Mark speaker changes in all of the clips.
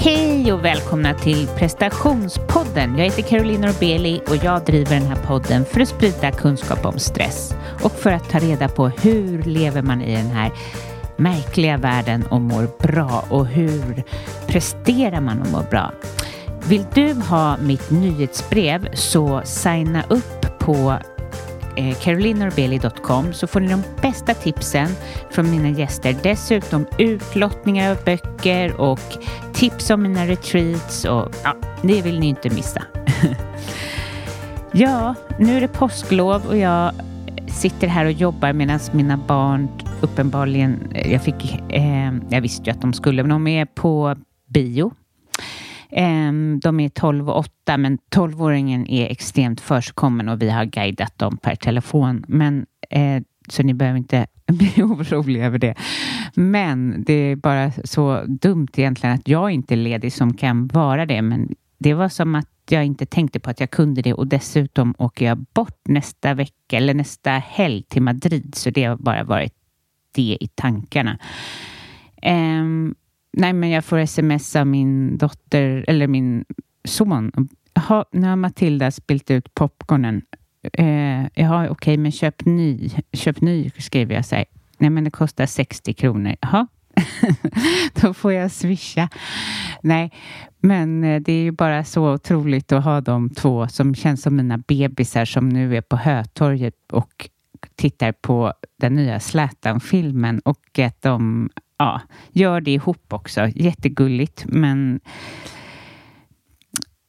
Speaker 1: Hej och välkomna till prestationspodden. Jag heter Caroline Norbeli och jag driver den här podden för att sprida kunskap om stress och för att ta reda på hur lever man i den här märkliga världen och mår bra och hur presterar man och mår bra. Vill du ha mitt nyhetsbrev så signa upp på Eh, carolinorbeli.com så får ni de bästa tipsen från mina gäster. Dessutom utlottningar av böcker och tips om mina retreats och ja, det vill ni inte missa. ja, nu är det påsklov och jag sitter här och jobbar medan mina barn uppenbarligen, eh, jag fick, eh, jag visste ju att de skulle, men de är på bio Ehm, de är 12 och 8 men 12-åringen är extremt försigkommen och vi har guidat dem per telefon. Men, eh, så ni behöver inte bli oroliga över det. Men det är bara så dumt egentligen att jag inte är ledig som kan vara det. Men det var som att jag inte tänkte på att jag kunde det och dessutom åker jag bort nästa vecka eller nästa helg till Madrid så det har bara varit det i tankarna. Um, Nej, men jag får sms av min dotter, eller min son. Jaha, nu har Matilda spilt ut popcornen. Eh, jaha, okej, okay, men köp ny. Köp ny, skriver jag. Här, Nej, men det kostar 60 kronor. Jaha, då får jag swisha. Nej, men eh, det är ju bara så otroligt att ha de två som känns som mina bebisar som nu är på Hötorget och tittar på den nya Zlatan-filmen och att de ja, gör det ihop också. Jättegulligt, men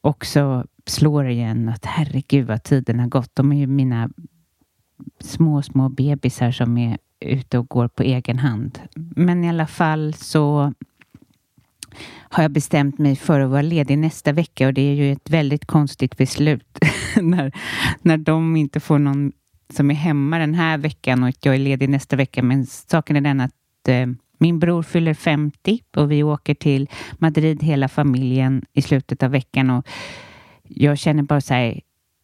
Speaker 1: också slår igen att herregud vad tiden har gått. De är ju mina små, små bebisar som är ute och går på egen hand. Men i alla fall så har jag bestämt mig för att vara ledig nästa vecka och det är ju ett väldigt konstigt beslut när, när de inte får någon som är hemma den här veckan och jag är ledig nästa vecka. Men saken är den att eh, min bror fyller 50 och vi åker till Madrid hela familjen i slutet av veckan och jag känner bara så här,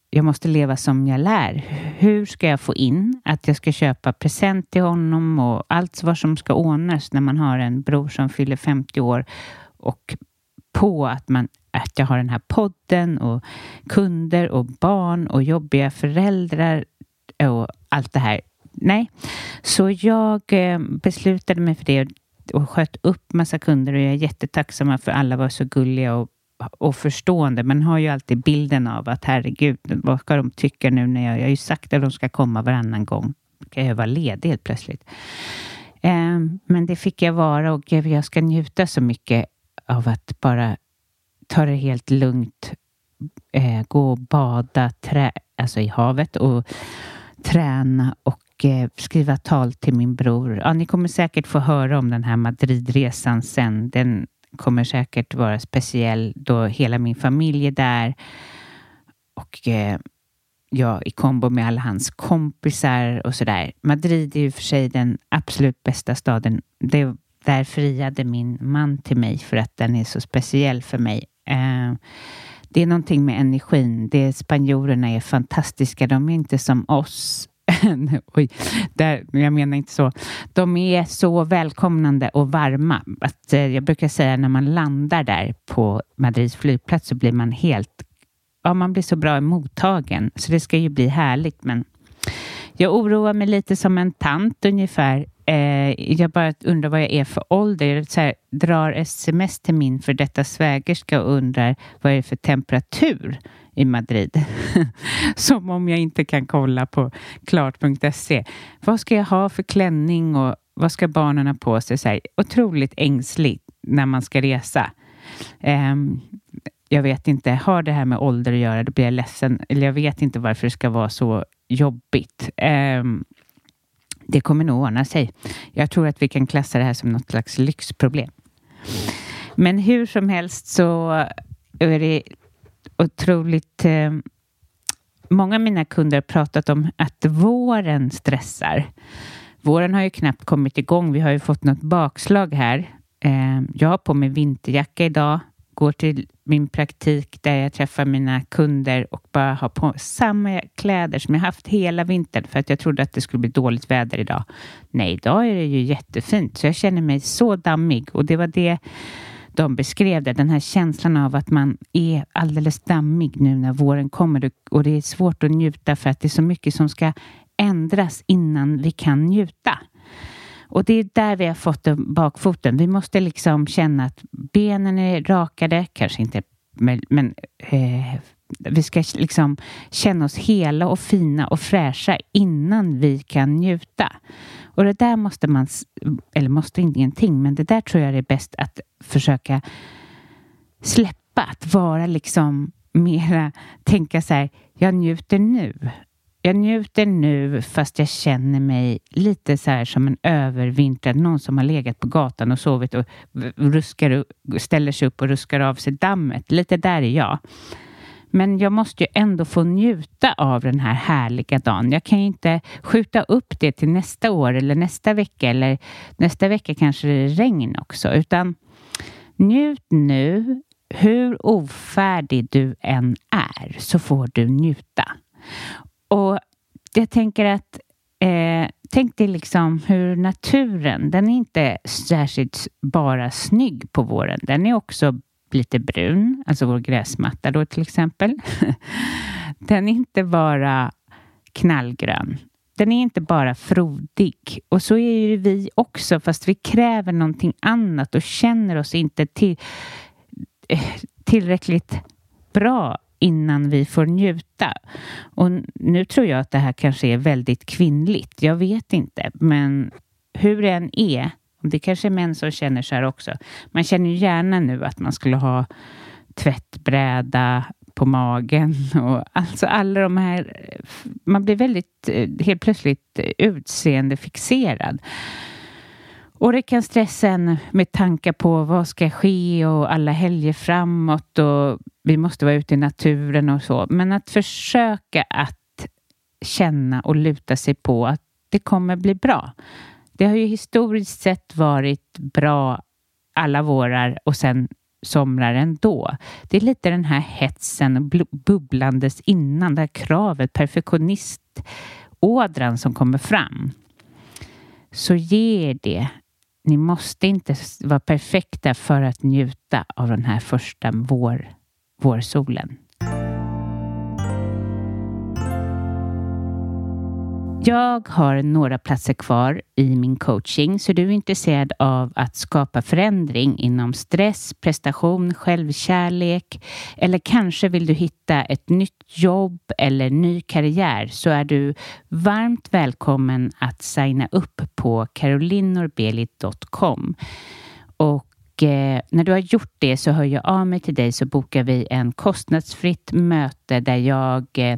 Speaker 1: jag måste leva som jag lär. Hur ska jag få in att jag ska köpa present till honom och allt vad som ska ordnas när man har en bror som fyller 50 år och på att, man, att jag har den här podden och kunder och barn och jobbiga föräldrar och allt det här nej. Så jag eh, beslutade mig för det och sköt upp massa kunder och jag är jättetacksam för alla var så gulliga och, och förstående. Man har ju alltid bilden av att herregud, vad ska de tycka nu när jag, jag har ju sagt att de ska komma varannan gång. Ska jag vara ledig helt plötsligt? Eh, men det fick jag vara och jag ska njuta så mycket av att bara ta det helt lugnt. Eh, gå och bada trä, alltså i havet och träna och och eh, skriva tal till min bror. Ja, ni kommer säkert få höra om den här Madridresan sen. Den kommer säkert vara speciell då hela min familj är där och eh, i kombo med alla hans kompisar och sådär. Madrid är ju för sig den absolut bästa staden. Det, där friade min man till mig för att den är så speciell för mig. Eh, det är någonting med energin. Det, spanjorerna är fantastiska. De är inte som oss Oj, där, jag menar inte så. De är så välkomnande och varma. Att, eh, jag brukar säga när man landar där på Madrids flygplats så blir man helt... Ja, man blir så bra mottagen. Så det ska ju bli härligt. Men jag oroar mig lite som en tant ungefär. Eh, jag bara undrar vad jag är för ålder. Jag så här, drar sms till min för detta svägerska och undrar vad är för temperatur i Madrid. Som om jag inte kan kolla på klart.se. Vad ska jag ha för klänning och vad ska barnen ha på sig? Så här, otroligt ängsligt när man ska resa. Um, jag vet inte, har det här med ålder att göra, då blir jag ledsen. Eller jag vet inte varför det ska vara så jobbigt. Um, det kommer nog ordna sig. Jag tror att vi kan klassa det här som något slags lyxproblem. Men hur som helst så är det otroligt... Eh, många av mina kunder har pratat om att våren stressar. Våren har ju knappt kommit igång. Vi har ju fått något bakslag här. Eh, jag har på mig vinterjacka idag, går till min praktik där jag träffar mina kunder och bara har på samma kläder som jag haft hela vintern för att jag trodde att det skulle bli dåligt väder idag. Nej, idag är det ju jättefint så jag känner mig så dammig och det var det de beskrev det, den här känslan av att man är alldeles dammig nu när våren kommer och det är svårt att njuta för att det är så mycket som ska ändras innan vi kan njuta. Och det är där vi har fått bakfoten. Vi måste liksom känna att benen är rakade, kanske inte, men, men eh, vi ska liksom känna oss hela och fina och fräscha innan vi kan njuta. Och det där måste man, eller måste ingenting, men det där tror jag är bäst att försöka släppa. Att vara liksom mera, tänka så här, jag njuter nu. Jag njuter nu fast jag känner mig lite så här som en övervintrad, någon som har legat på gatan och sovit och ruskar, ställer sig upp och ruskar av sig dammet. Lite där är jag. Men jag måste ju ändå få njuta av den här härliga dagen. Jag kan ju inte skjuta upp det till nästa år eller nästa vecka eller nästa vecka kanske det är regn också, utan njut nu. Hur ofärdig du än är så får du njuta. Och jag tänker att eh, tänk dig liksom hur naturen, den är inte särskilt bara snygg på våren. Den är också lite brun, alltså vår gräsmatta då till exempel. Den är inte bara knallgrön. Den är inte bara frodig. Och så är ju vi också, fast vi kräver någonting annat och känner oss inte till, eh, tillräckligt bra innan vi får njuta. Och nu tror jag att det här kanske är väldigt kvinnligt. Jag vet inte, men hur det än är det kanske är män som känner så här också. Man känner ju gärna nu att man skulle ha tvättbräda på magen och alltså alla de här. Man blir väldigt eh, helt plötsligt eh, utseendefixerad. Och det kan stressa en med tankar på vad ska ske och alla helger framåt och vi måste vara ute i naturen och så. Men att försöka att känna och luta sig på att det kommer bli bra. Det har ju historiskt sett varit bra alla vårar och sen somrar ändå. Det är lite den här hetsen bubblandes innan, det här kravet, perfektionistådran som kommer fram. Så ge er det. Ni måste inte vara perfekta för att njuta av den här första vår, vårsolen. Jag har några platser kvar i min coaching, så du är intresserad av att skapa förändring inom stress, prestation, självkärlek eller kanske vill du hitta ett nytt jobb eller ny karriär så är du varmt välkommen att signa upp på carolinnorbeli.com. Och eh, när du har gjort det så hör jag av mig till dig så bokar vi en kostnadsfritt möte där jag eh,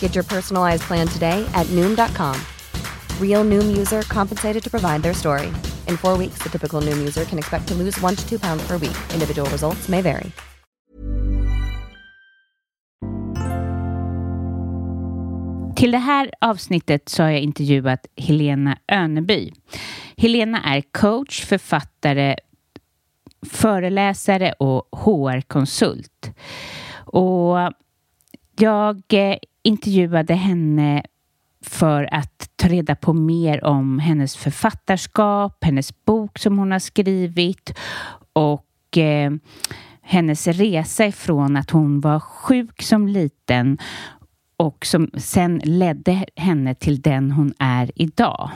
Speaker 2: Get your personalized plan today at Noom.com. Real Noom user compensated to provide their story. In four weeks, the typical Noom user can expect to lose one to two pounds per week. Individual results may vary.
Speaker 1: Till det här avsnittet så har jag intervjuat Helena Öneby. Helena är coach, författare, föreläsare och HR-konsult. Och jag eh, intervjuade henne för att ta reda på mer om hennes författarskap, hennes bok som hon har skrivit och eh, hennes resa ifrån att hon var sjuk som liten och som sen ledde henne till den hon är idag.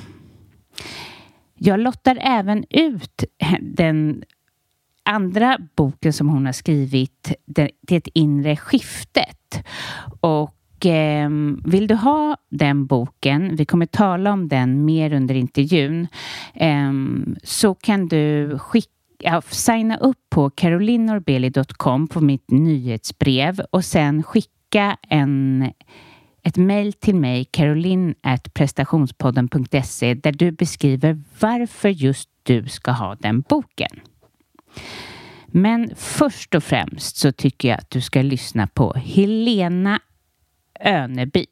Speaker 1: Jag lottar även ut den andra boken som hon har skrivit, Det, inre skiftet. Och eh, vill du ha den boken, vi kommer tala om den mer under intervjun, eh, så kan du skicka ja, signa upp på carolinorbeli.com på mitt nyhetsbrev och sen skicka en ett mejl till mig, caroline.prestationspodden.se där du beskriver varför just du ska ha den boken. Men först och främst så tycker jag att du ska lyssna på Helena Öneby.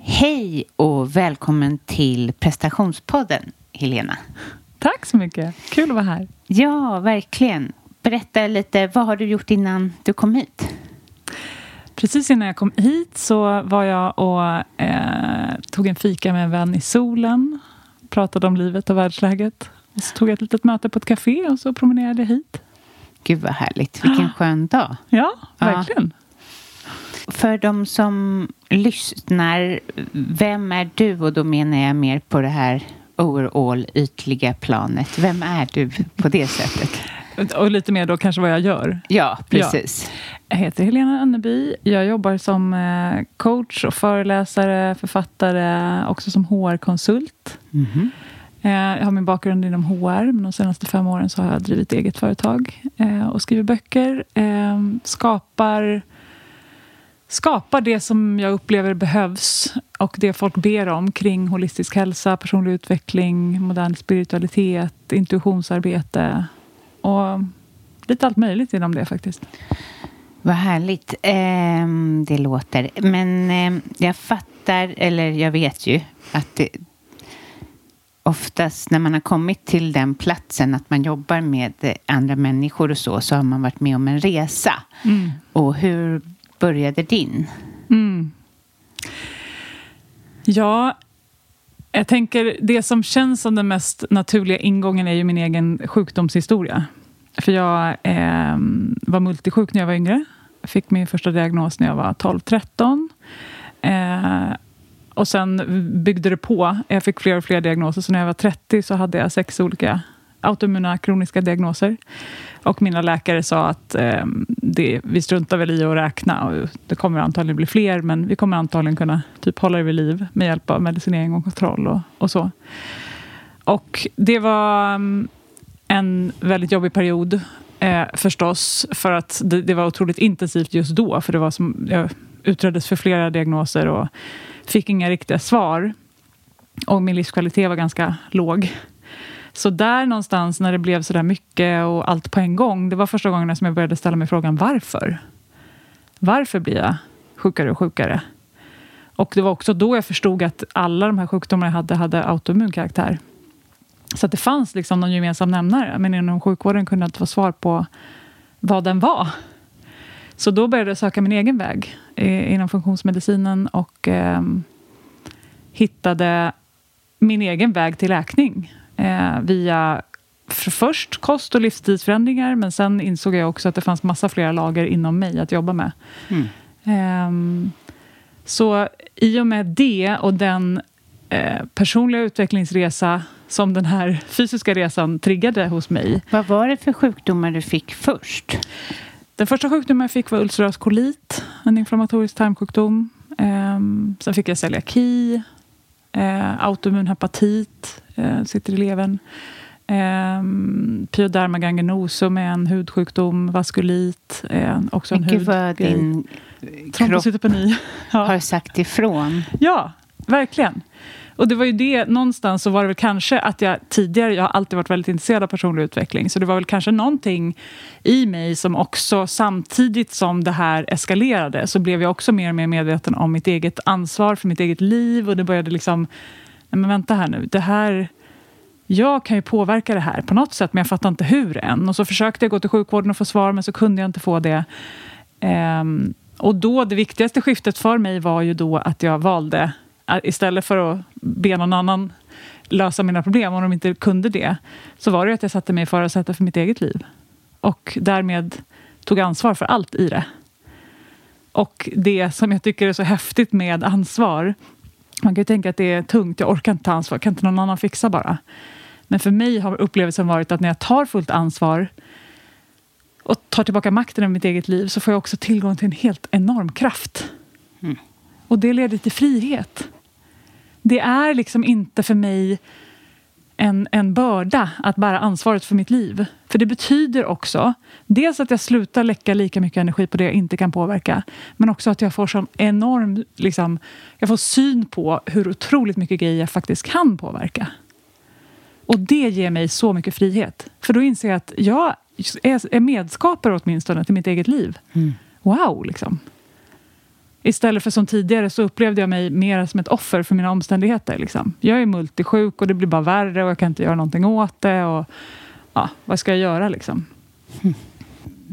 Speaker 1: Hej och välkommen till prestationspodden, Helena.
Speaker 3: Tack så mycket. Kul att vara här.
Speaker 1: Ja, verkligen. Berätta lite, vad har du gjort innan du kom hit?
Speaker 3: Precis innan jag kom hit så var jag och eh, tog en fika med en vän i solen. Pratade om livet och världsläget. Och så tog jag ett litet möte på ett café och så promenerade jag hit.
Speaker 1: Gud vad härligt. Vilken skön dag.
Speaker 3: Ja, verkligen.
Speaker 1: Ja. För de som lyssnar, vem är du? Och då menar jag mer på det här overall ytliga planet. Vem är du på det sättet?
Speaker 3: Och lite mer då kanske vad jag gör.
Speaker 1: Ja, precis. Ja.
Speaker 3: Jag heter Helena Önneby. Jag jobbar som eh, coach och föreläsare, författare, också som HR-konsult. Mm -hmm. Eh, jag har min bakgrund inom HR, men de senaste fem åren så har jag drivit eget företag eh, och skriver böcker. Eh, skapar, skapar det som jag upplever behövs och det folk ber om kring holistisk hälsa, personlig utveckling, modern spiritualitet, intuitionsarbete och lite allt möjligt inom det faktiskt.
Speaker 1: Vad härligt eh, det låter. Men eh, jag fattar, eller jag vet ju att det, oftast när man har kommit till den platsen att man jobbar med andra människor och så, så har man varit med om en resa. Mm. Och hur började din? Mm.
Speaker 3: Ja, jag tänker det som känns som den mest naturliga ingången är ju min egen sjukdomshistoria. För jag eh, var multisjuk när jag var yngre. Jag fick min första diagnos när jag var 12-13. Eh, och sen byggde det på. Jag fick fler och fler diagnoser. Så när jag var 30 så hade jag sex olika autoimmuna kroniska diagnoser. Och mina läkare sa att eh, det, vi struntar väl i att räkna. Och det kommer antagligen bli fler, men vi kommer antagligen kunna typ hålla det vid liv med hjälp av medicinering och kontroll och, och så. Och det var ehm, en väldigt jobbig period eh, förstås, för att det, det, var otroligt intensivt just då. För det var som, jag utreddes för flera diagnoser och fick inga riktiga svar. Och min livskvalitet var ganska låg. Så där någonstans när det blev så där mycket och allt på en gång, det var första gången som jag började ställa mig frågan varför? Varför blir jag sjukare och sjukare? Och det var också då jag förstod att alla de här sjukdomarna jag hade, hade autoimmun karaktär. Så att det fanns liksom någon gemensam nämnare, men inom sjukvården kunde jag inte få svar på vad den var. Så då började jag söka min egen väg inom funktionsmedicinen och eh, hittade min egen väg till läkning eh, via för först kost och livsstilsförändringar men sen insåg jag också att det fanns massa flera lager inom mig att jobba med. Mm. Eh, så i och med det och den eh, personliga utvecklingsresa som den här fysiska resan triggade hos mig.
Speaker 1: Vad var det för sjukdomar du fick först?
Speaker 3: Den första sjukdomen jag fick var ulcerös kolit, en inflammatorisk tarmsjukdom. Um, sen fick jag celiaki, uh, autoimmun hepatit, uh, sitter i levern. Um, Pyoderma gangrenosum är en hudsjukdom, vaskulit är också en
Speaker 1: Mycket vad
Speaker 3: hudgrej.
Speaker 1: din kropp.
Speaker 3: Ja.
Speaker 1: har sagt ifrån.
Speaker 3: Ja, verkligen. Och det var ju det, någonstans så var det väl kanske att jag tidigare, jag har alltid varit väldigt intresserad av personlig utveckling, så det var väl kanske någonting i mig som också samtidigt som det här eskalerade så blev jag också mer och mer medveten om mitt eget ansvar för mitt eget liv och det började liksom, nej men vänta här nu, det här jag kan ju påverka det här på något sätt men jag fattar inte hur än. Och så försökte jag gå till sjukvården och få svar men så kunde jag inte få det. Um, och då, det viktigaste skiftet för mig var ju då att jag valde, istället för att be någon annan lösa mina problem, om de inte kunde det, så var det att jag satte mig i förarsätet för mitt eget liv. Och därmed tog ansvar för allt i det. Och det som jag tycker är så häftigt med ansvar, man kan ju tänka att det är tungt, jag orkar inte ta ansvar, kan inte någon annan fixa bara? Men för mig har upplevelsen varit att när jag tar fullt ansvar och tar tillbaka makten över mitt eget liv så får jag också tillgång till en helt enorm kraft.
Speaker 1: Mm.
Speaker 3: Och det leder till frihet. Det är liksom inte för mig en, en börda att bära ansvaret för mitt liv. För det betyder också dels att jag slutar läcka lika mycket energi på det jag inte kan påverka. Men också att jag får sån enorm liksom, jag får syn på hur otroligt mycket grejer jag faktiskt kan påverka. Och det ger mig så mycket frihet. För då inser jag att jag är, är medskapare åtminstone till mitt eget liv.
Speaker 1: Mm.
Speaker 3: Wow, liksom. Istället för som tidigare så upplevde jag mig mer som ett offer för mina omständigheter. Liksom. Jag är multisjuk och det blir bara värre och jag kan inte göra någonting åt det. Och, ja, vad ska jag göra liksom?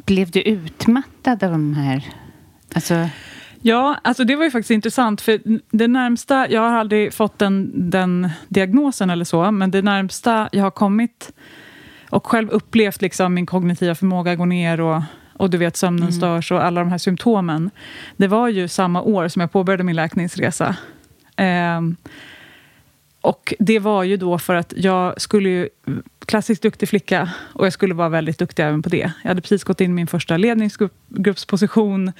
Speaker 1: Blev du utmattad av de här... Alltså,
Speaker 3: Ja, alltså det var ju faktiskt intressant. För det närmsta, jag har aldrig fått den, den diagnosen eller så, men det närmsta jag har kommit och själv upplevt liksom min kognitiva förmåga gå ner och, och du vet sömnen
Speaker 1: Mm.
Speaker 3: störs och alla de här symptomen. Det var ju samma år som jag påbörjade min läkningsresa. Ehm, och det var ju då för att jag skulle ju, klassiskt duktig flicka och jag skulle vara väldigt duktig även på det. Jag hade precis gått in i min första ledningsgruppsposition.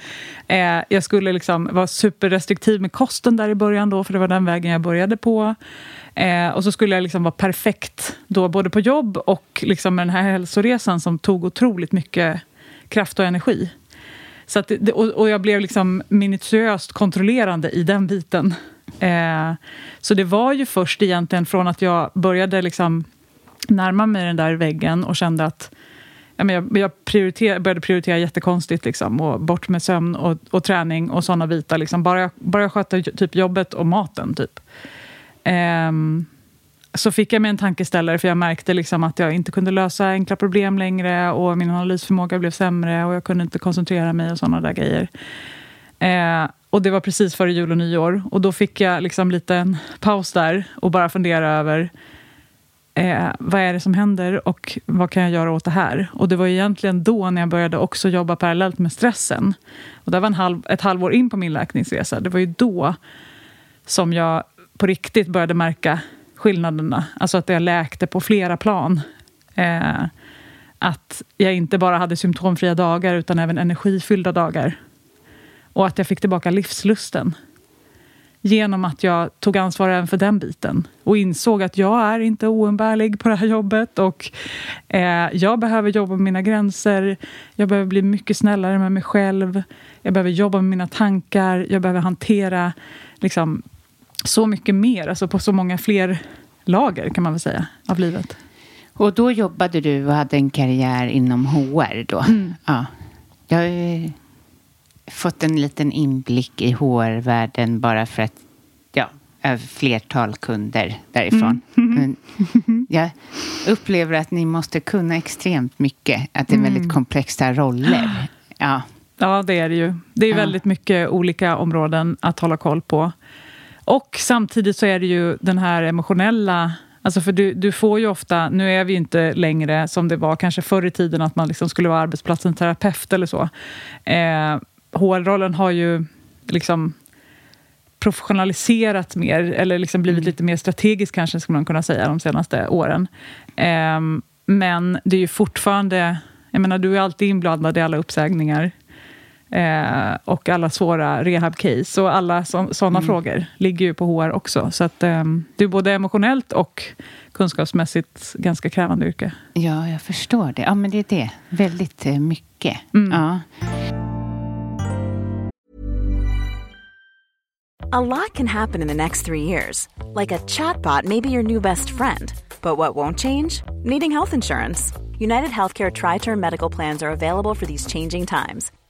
Speaker 3: Eh, jag skulle liksom vara superrestriktiv med kosten där i början då, för det var den vägen jag började på. Eh, och så skulle jag liksom vara perfekt då, både på jobb och liksom med den här hälsoresan som tog otroligt mycket kraft och energi. Så att det, och, och jag blev liksom minutiöst kontrollerande i den biten. Eh, så det var ju först egentligen från att jag började liksom närma mig den där väggen och kände att jag, men jag, jag prioriter, började prioritera jättekonstigt. Liksom, och bort med sömn och, och träning och såna bitar. Liksom. Bara, jag, bara jag skötte typ jobbet och maten. Typ. Ehm, så fick jag mig en tankeställare för jag märkte liksom att jag inte kunde lösa enkla problem längre och min analysförmåga blev sämre och jag kunde inte koncentrera mig och såna där grejer. Eh, och det var precis före jul och nyår och då fick jag liksom lite en paus där och bara fundera över eh, vad är det som händer och vad kan jag göra åt det här? Och det var egentligen då när jag började också jobba parallellt med stressen. Och det var en halv, ett halvår in på min läkningsresa. Det var ju då som jag på riktigt började märka skillnaderna. Alltså att jag läkte på flera plan. Eh, att jag inte bara hade symptomfria dagar utan även energifyllda dagar. Och att jag fick tillbaka livslusten. Genom att jag tog ansvar även för den biten. Och insåg att jag är inte oumbärlig på det här jobbet. Och eh, jag behöver jobba med mina gränser. Jag behöver bli mycket snällare med mig själv. Jag behöver jobba med mina tankar. Jag behöver hantera liksom, så mycket mer. Alltså på så många fler lager kan man väl säga av livet.
Speaker 1: och då jobbade du och hade en karriär inom HR då?
Speaker 3: Mm.
Speaker 1: Ja. Jag har ju fått en liten inblick i HR-världen bara för att ja, flertal kunder därifrån.
Speaker 3: Mm.
Speaker 1: Men jag upplever att ni måste kunna extremt mycket. Att det är
Speaker 3: Mm.
Speaker 1: väldigt komplexa roller. Ja.
Speaker 3: Ja, det är det ju. Det är
Speaker 1: Ja.
Speaker 3: väldigt mycket olika områden att hålla koll på. Och samtidigt så är det ju den här emotionella... Alltså för du, du får ju ofta... Nu är vi inte längre som det var kanske förr i tiden att man liksom skulle vara arbetsplatsens terapeut eller så. Eh, HR-rollen har ju liksom professionaliserat mer, eller liksom blivit mm. lite mer strategiskt kanske, skulle man kunna säga, de senaste åren. Eh, men det är ju fortfarande... Jag menar, du är alltid inblandad i alla uppsägningar. Eh, och alla svåra rehab-case. Och alla sådana mm. frågor ligger ju på HR också. Så att, eh, det är både emotionellt och kunskapsmässigt ganska krävande yrke.
Speaker 1: Ja, jag förstår det. Ja, men det är det. Väldigt eh, mycket. Mm. Ja.
Speaker 4: A lot can happen in the next three years. Like a chatbot may be your new best friend. But what won't change? Needing health insurance. United Healthcare Tri Term Medical Plans are available for these changing times.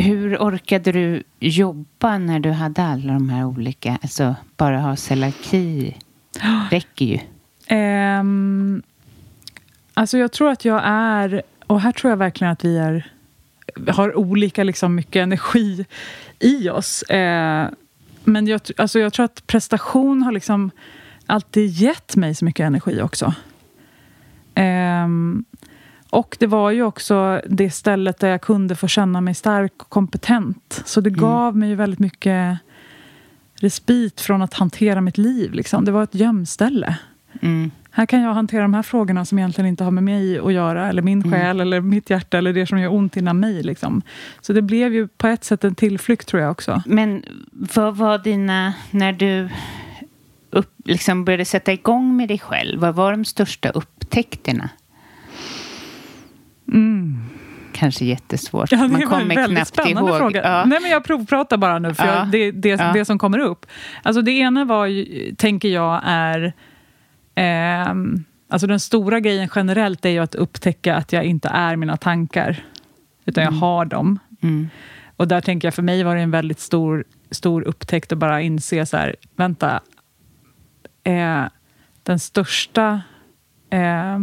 Speaker 1: Hur orkade du jobba när du hade alla de här olika, alltså bara ha celiaki räcker ju.
Speaker 3: Um, alltså jag tror att jag är, och här tror jag verkligen att vi är, har olika liksom mycket energi i oss. Uh, men jag, alltså jag tror att prestation har liksom alltid gett mig så mycket energi också. Um, och det var ju också det stället där jag kunde få känna mig stark och kompetent. Så det mm. gav mig ju väldigt mycket respit från att hantera mitt liv. Liksom. Det var ett gömställe. Mm. Här kan jag hantera de här frågorna som egentligen inte har med mig att göra, eller min mm. själ, eller mitt hjärta, eller det som gör ont inom mig. Liksom. Så det blev ju på ett sätt en tillflykt, tror jag också.
Speaker 1: Men vad var dina, när du upp, liksom började sätta igång med dig själv, vad var de största upptäckterna? Mm. Kanske jättesvårt.
Speaker 3: Ja, Man kommer knappt ihåg. Fråga. Ja. Nej, men jag provpratar bara nu, för ja. jag, det, det, ja. det som kommer upp. Alltså det ena var, ju, tänker jag, är... Eh, alltså den stora grejen generellt är ju att upptäcka att jag inte är mina tankar. Utan mm. jag har dem. Mm. Och där tänker jag, för mig var det en väldigt stor, stor upptäckt att bara inse så här, vänta. Eh, den största... Eh,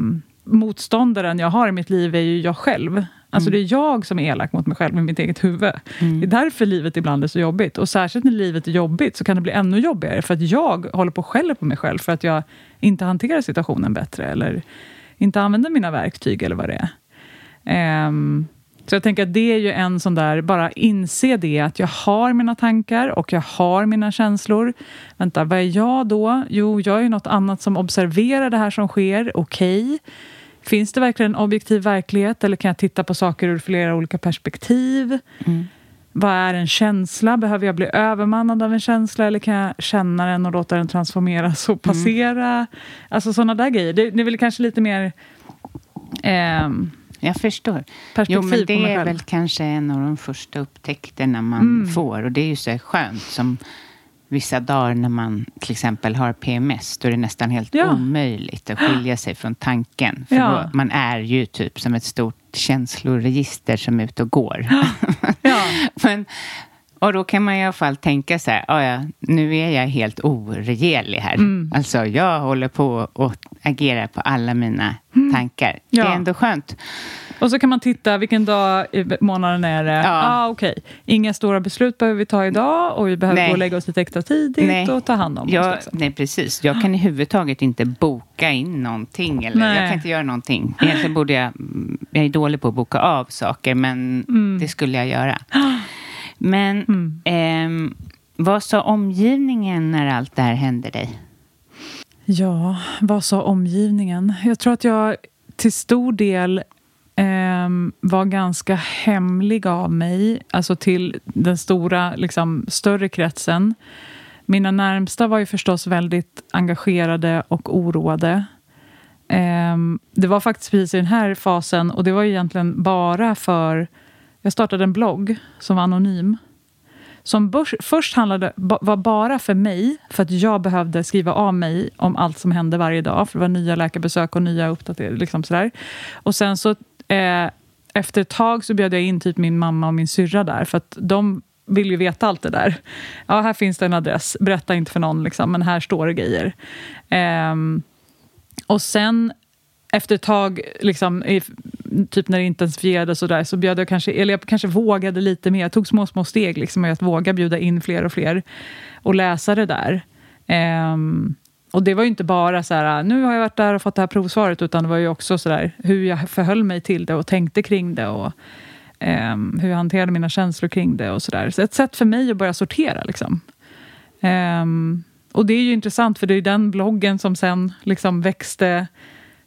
Speaker 3: motståndaren jag har i mitt liv är ju jag själv. Alltså mm. det är jag som är elak mot mig själv i mitt eget huvud. Mm. Det är därför livet ibland är så jobbigt. Och särskilt när livet är jobbigt så kan det bli ännu jobbigare. För att jag håller på och skäller på mig själv för att jag inte hanterar situationen bättre. Eller inte använder mina verktyg eller vad det är. Um, så jag tänker att det är ju en sån där, bara inse det att jag har mina tankar och jag har mina känslor. Vänta, vad är jag då? Jo, jag är ju något annat som observerar det här som sker. Okej. Okay. Finns det verkligen en objektiv verklighet eller kan jag titta på saker ur flera olika perspektiv? Mm. Vad är en känsla? Behöver jag bli övermannad av en känsla eller kan jag känna den och låta den transformeras och passera? Mm. Alltså sådana där grejer. Det, det är väl kanske lite mer...
Speaker 1: Eh, jag förstår. Jo, men det är väl kanske en av de första upptäckterna man mm. får. Och det är ju så skönt som vissa dagar när man till exempel har PMS, då är det nästan helt ja. omöjligt att skilja sig från tanken. För ja. då, man är ju typ som ett stort känsloregister som är ute och går. Ja. Men, och då kan man i alla fall tänka så här, ah, ja, nu är jag helt oregelig här. Mm. Alltså jag håller på att agera på alla mina mm. tankar. Det är ändå skönt.
Speaker 3: Och så kan man titta, vilken dag i månaden är det?
Speaker 1: Ja.
Speaker 3: Ah, okej. Inga stora beslut behöver vi ta idag och vi behöver
Speaker 1: Nej.
Speaker 3: gå och lägga oss lite extra tidigt
Speaker 1: Nej.
Speaker 3: och ta hand om oss.
Speaker 1: Jag,
Speaker 3: Liksom.
Speaker 1: nej, precis. Jag kan i huvud taget inte boka in någonting. Eller
Speaker 3: Nej.
Speaker 1: jag kan inte göra någonting. Egentligen borde jag... Jag är dålig på att boka av saker, men
Speaker 3: Mm.
Speaker 1: det skulle jag göra. Men
Speaker 3: Mm.
Speaker 1: ehm, vad sa omgivningen när allt det här hände dig?
Speaker 3: Ja, vad sa omgivningen? Jag tror att jag till stor del Ehm, var ganska hemlig av mig, alltså till den stora, liksom, större kretsen. Mina närmsta var ju förstås väldigt engagerade och oroade. Ehm, det var faktiskt precis i den här fasen, och det var ju egentligen bara för... Jag startade en blogg som var anonym som börs, först handlade, var bara för mig, för att jag behövde skriva av mig om allt som hände varje dag, för det var nya läkarbesök och nya uppdateringar. Liksom sådär. Och sen så, eh, efter ett tag så bjöd jag in typ min mamma och min syrra där, för att de vill ju veta allt det där. Ja, här finns det en adress, berätta inte för någon, liksom, men här står det grejer. Eh, och sen efter ett tag, liksom, i, typ när det intensifierades och där, så bjöd jag kanske, eller jag kanske vågade lite mer. Jag tog små, små steg liksom, att våga bjuda in fler och fler och läsa det där. Ehm, och det var ju inte bara så här, nu har jag varit där och fått det här provsvaret, utan det var ju också så där, hur jag förhöll mig till det och tänkte kring det och ehm, hur jag hanterade mina känslor kring det och så där. Så ett sätt för mig att börja sortera. Liksom. Ehm, och det är ju intressant, för det är den bloggen som sen liksom växte,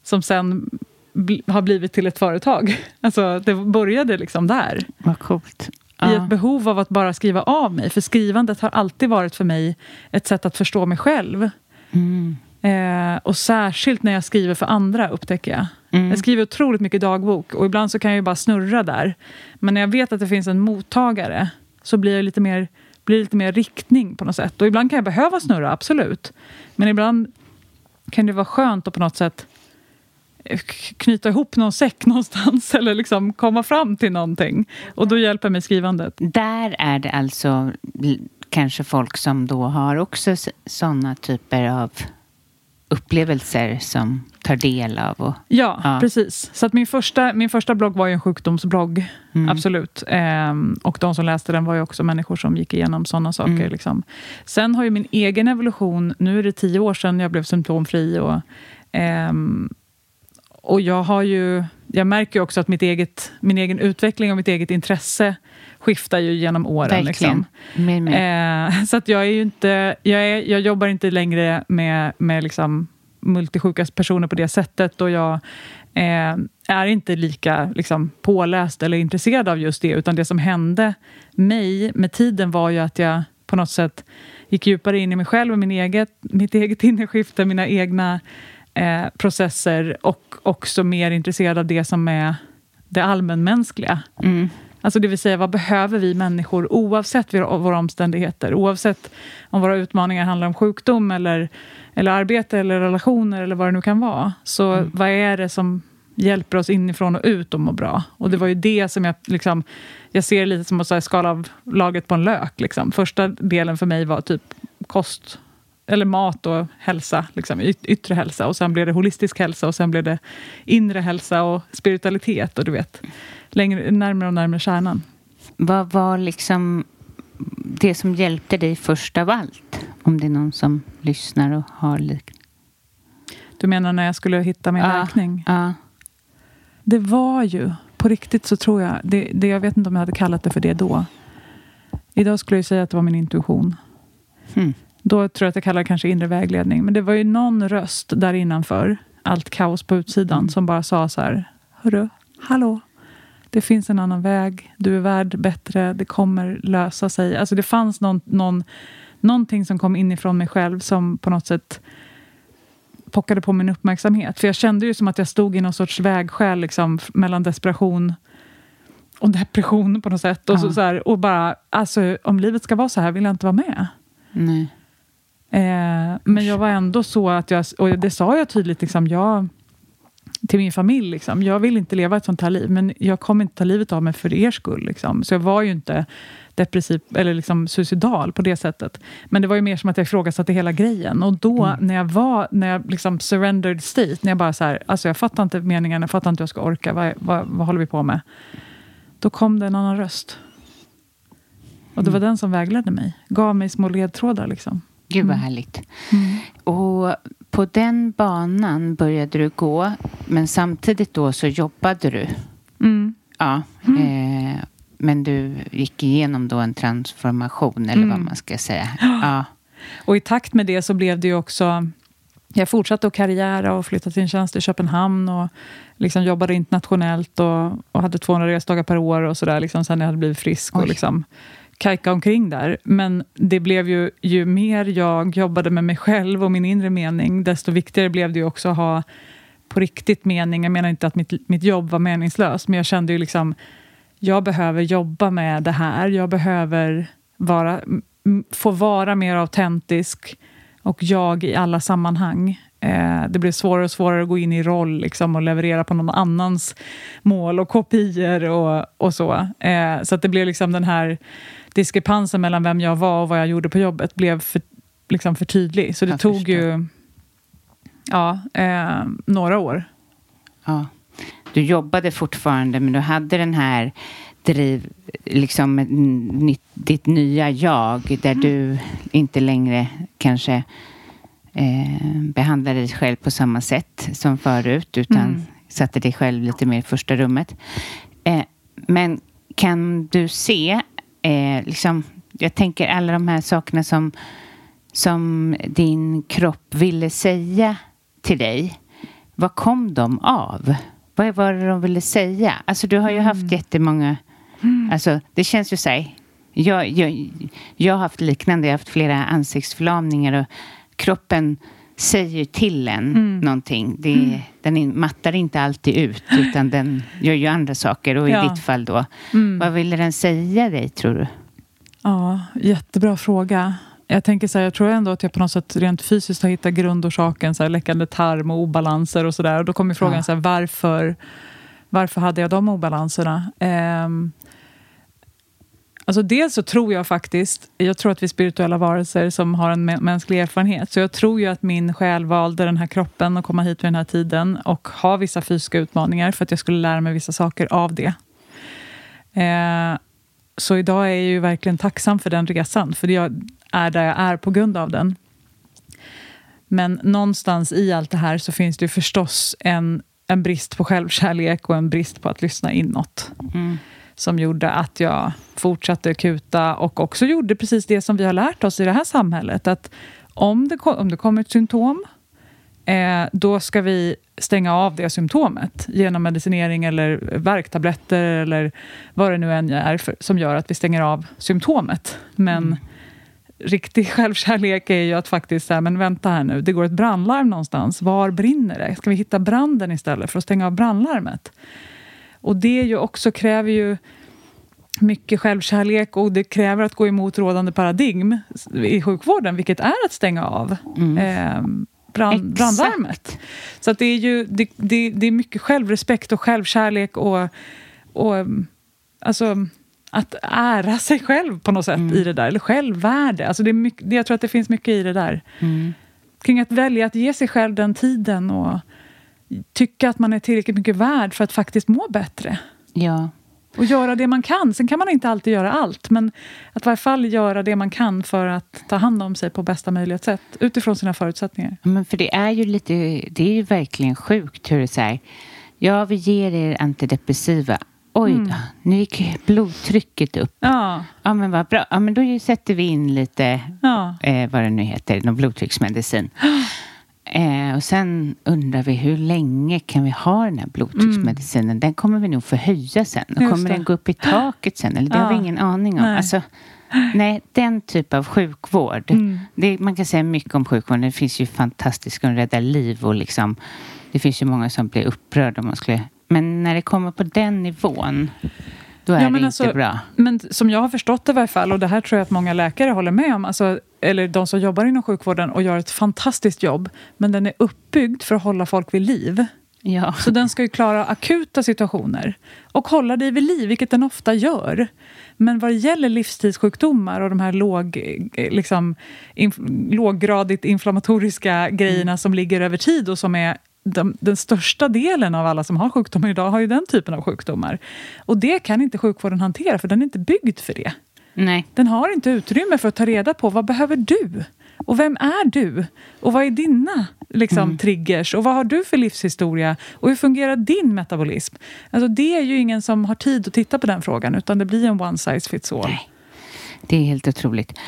Speaker 3: som sen bl- har blivit till ett företag. Alltså, det började liksom där.
Speaker 1: Vad coolt.
Speaker 3: I ett behov av att bara skriva av mig. För skrivandet har alltid varit för mig ett sätt att förstå mig själv.
Speaker 1: Mm.
Speaker 3: Eh, och särskilt när jag skriver för andra, upptäcker jag.
Speaker 1: Mm.
Speaker 3: Jag skriver otroligt mycket dagbok och ibland så kan jag ju bara snurra där. Men när jag vet att det finns en mottagare så blir det lite mer, blir lite mer riktning på något sätt. Och ibland kan jag behöva snurra, absolut. Men ibland kan det vara skönt att på något sätt knyta ihop någon säck någonstans eller liksom komma fram till någonting. Och då hjälper mig skrivandet.
Speaker 1: Där är det alltså kanske folk som då har också sådana typer av upplevelser som tar del av. Och,
Speaker 3: Ja,
Speaker 1: Ja.
Speaker 3: precis. Så att min, första, min första blogg var ju en sjukdomsblogg.
Speaker 1: Mm.
Speaker 3: Absolut. Ehm, och de som läste den var ju också människor som gick igenom sådana saker.
Speaker 1: Mm.
Speaker 3: Liksom. Sen har ju min egen evolution, nu är det tio år sedan jag blev symptomfri. Och, ehm, och jag har ju, jag märker ju också att mitt eget, min egen utveckling och mitt eget intresse skiftar ju genom åren. Liksom.
Speaker 1: Med, med.
Speaker 3: Eh, så att jag är ju inte, jag, är, jag jobbar inte längre med, med liksom multisjuka personer på det sättet och jag eh, är inte lika liksom, påläst eller intresserad av just det, utan det som hände mig med tiden var ju att jag på något sätt gick djupare in i mig själv och min eget, mitt eget inneskifte, mina egna eh, processer och också mer intresserad av det som är det allmänmänskliga.
Speaker 1: Mm.
Speaker 3: Alltså det vill säga, vad behöver vi människor oavsett våra, omständigheter? Oavsett om våra utmaningar handlar om sjukdom, eller, eller arbete, eller relationer, eller vad det nu kan vara. Så vad är det som hjälper oss inifrån och ut att må bra? Och det var ju det som jag... Liksom, jag ser lite som att skala av lagret på en lök. Liksom. Första delen för mig var typ kost, eller mat och hälsa, liksom, yt- yttre hälsa. Och sen blev det holistisk hälsa och sen blev det inre hälsa och spiritualitet. Och du vet, längre, närmare och närmare kärnan.
Speaker 1: Vad var liksom det som hjälpte dig först av allt? Om det är någon som lyssnar och har lik...
Speaker 3: Du menar när jag skulle hitta min
Speaker 1: Ja,
Speaker 3: läkning?
Speaker 1: Ja.
Speaker 3: Det var ju, på riktigt så tror jag, det, det, jag vet inte om jag hade kallat det för det då. Idag skulle jag säga att det var min intuition.
Speaker 1: Hmm.
Speaker 3: Då tror jag att jag kallar det kanske inre vägledning. Men det var ju någon röst där innanför, allt kaos på utsidan,
Speaker 1: Mm.
Speaker 3: som bara sa så här, hörru, hallå, det finns en annan väg, du är värd bättre, det kommer lösa sig. Alltså det fanns någon, någon, någonting som kom inifrån mig själv som på något sätt pockade på min uppmärksamhet. För jag kände ju som att jag stod i någon sorts vägskäl liksom, mellan desperation och depression på något sätt. Och, så,
Speaker 1: Ja.
Speaker 3: så här, och bara, alltså, om livet ska vara så här vill jag inte vara med.
Speaker 1: Nej.
Speaker 3: Eh, men jag var ändå så att jag, och det sa jag tydligt, liksom, jag till min familj. Liksom. Jag vill inte leva ett sånt här liv, men jag kommer inte ta livet av mig för er skull. Liksom. Så jag var ju inte depressiv eller liksom suicidal på det sättet. Men det var ju mer som att jag ifrågasatte hela grejen. Och då, mm. när jag var, när jag liksom surrendered state, när jag bara så här, alltså jag fattar inte meningen, jag fattar inte hur jag ska orka, vad, vad, vad håller vi på med? Då kom det en annan röst. Och det var mm. den som vägledde mig, gav mig små ledtrådar. Liksom.
Speaker 1: Gud vad mm. härligt. Mm. Och på den banan började du gå, men samtidigt då så jobbade du.
Speaker 3: Mm.
Speaker 1: Ja. Mm. Eh, men du gick igenom då en transformation, eller vad mm. man ska säga. Ja.
Speaker 3: Och i takt med det så blev det ju också... Jag fortsatte att karriära och flyttade till en tjänst i Köpenhamn och liksom jobbade internationellt och, och hade 200 resdagar per år och sådär, liksom, sen jag hade blivit frisk. och liksom kajka omkring där. Men det blev ju, ju mer jag jobbade med mig själv och min inre mening, desto viktigare blev det ju också att ha på riktigt mening. Jag menar inte att mitt, mitt jobb var meningslöst, men jag kände ju liksom, jag behöver jobba med det här. Jag behöver vara, få vara mer autentisk och jag i alla sammanhang. Eh, det blev svårare och svårare att gå in i roll liksom, och leverera på någon annans mål och kopior och, och så. Eh, så att det blev liksom den här diskrepansen mellan vem jag var och vad jag gjorde på jobbet blev för, liksom för tydlig. Så det jag tog förstår. ju ja, eh, några år.
Speaker 1: Ja. Du jobbade fortfarande, men du hade den här driv, liksom ditt nya jag, där mm. du inte längre kanske eh, behandlade dig själv på samma sätt som förut, utan mm. satte dig själv lite mer i första rummet. Eh, men kan du se eh, liksom, jag tänker alla de här sakerna som, som din kropp ville säga till dig. Vad kom de av? Vad var det de ville säga? Alltså du har ju haft mm. jättemånga... Mm. Alltså det känns ju så här, jag, jag, jag har haft liknande, jag har haft flera ansiktsförlamningar och kroppen säger till en mm. någonting. Det, mm. Den mattar inte alltid ut, utan den gör ju andra saker. Och i ja. ditt fall då, mm. vad ville den säga dig, tror du?
Speaker 3: Ja, jättebra fråga. Jag tänker så här, jag tror ändå att jag på något sätt rent fysiskt har hittat grundorsaken, så här, läckande tarm och obalanser och sådär. Och då kommer frågan, ja. så här, varför, varför hade jag de obalanserna? Um, Alltså dels så tror jag faktiskt, jag tror att vi är spirituella varelser som har en mänsklig erfarenhet. Så jag tror ju att min själ valde den här kroppen och komma hit vid den här tiden och ha vissa fysiska utmaningar för att jag skulle lära mig vissa saker av det. Eh, så idag är jag ju verkligen tacksam för den resan, för jag är där jag är på grund av den. Men någonstans i allt det här så finns det ju förstås en, en brist på självkärlek och en brist på att lyssna inåt. Mm som gjorde att jag fortsatte kuta och också gjorde precis det som vi har lärt oss i det här samhället. Att om det, om det kommer ett symptom, eh, då ska vi stänga av det symptomet genom medicinering eller värktabletter eller vad det nu än är för, som gör att vi stänger av symptomet. Men mm. riktig självkärlek är ju att faktiskt säga, men vänta här nu, det går ett brandlarm någonstans. Var brinner det? Ska vi hitta branden istället för att stänga av brandlarmet? Och det ju också kräver ju mycket självkärlek och det kräver att gå emot rådande paradigm i sjukvården, vilket är att stänga av mm. eh, brand, brandlarmet. Så att det, är ju, det, det, det, är mycket självrespekt och självkärlek och, och alltså, att ära sig själv på något sätt mm. i det där. Eller självvärde. Alltså det är mycket, jag tror att det finns mycket i det där. Mm. Kring att välja att ge sig själv den tiden och tycka att man är tillräckligt mycket värd för att faktiskt må bättre.
Speaker 1: Ja.
Speaker 3: Och göra det man kan. Sen kan man inte alltid göra allt, men att i varje fall göra det man kan för att ta hand om sig på bästa möjliga sätt utifrån sina förutsättningar.
Speaker 1: Men för det är ju lite, det är ju verkligen sjukt hur det är ja, vi ger er antidepressiva. Oj då, mm. nu gick blodtrycket upp.
Speaker 3: Ja.
Speaker 1: ja, men vad bra. Ja, men då sätter vi in lite, ja. eh, vad det nu heter, någon blodtrycksmedicin. Eh, och sen undrar vi hur länge kan vi ha den här blodtrycksmedicinen? Mm. Den kommer vi nog få höja sen. Och kommer den gå upp i taket sen? Eller det ja. har vi ingen aning om. Nej. Alltså, nej, den typ av sjukvård. Mm. Det, man kan säga mycket om sjukvården. Det finns ju fantastiskt att rädda liv och liksom, det finns ju många som blir upprörda om man skulle... Men när det kommer på den nivån då är ja, det alltså, inte bra.
Speaker 3: Men som jag har förstått det i varje fall, och det här tror jag att många läkare håller med om, alltså, eller de som jobbar inom sjukvården och gör ett fantastiskt jobb, men den är uppbyggd för att hålla folk vid liv.
Speaker 1: Ja.
Speaker 3: Så den ska ju klara akuta situationer och hålla dig vid liv, vilket den ofta gör. Men vad det gäller livstidssjukdomar och de här låg, eh, liksom, inf låggradigt inflammatoriska grejerna
Speaker 1: Mm.
Speaker 3: som ligger över tid och som är de, den största delen av alla som har sjukdomar idag har ju den typen av sjukdomar. Och det kan inte sjukvården hantera, för den är inte byggd för det.
Speaker 1: Nej.
Speaker 3: Den har inte utrymme för att ta reda på vad behöver du? Och vem är du? Och vad är dina liksom, triggers? Och vad har du för livshistoria? Och hur fungerar din metabolism? Alltså, det är ju ingen som har tid att titta på den frågan, utan det blir en one size fits all.
Speaker 1: Nej. Det är helt otroligt,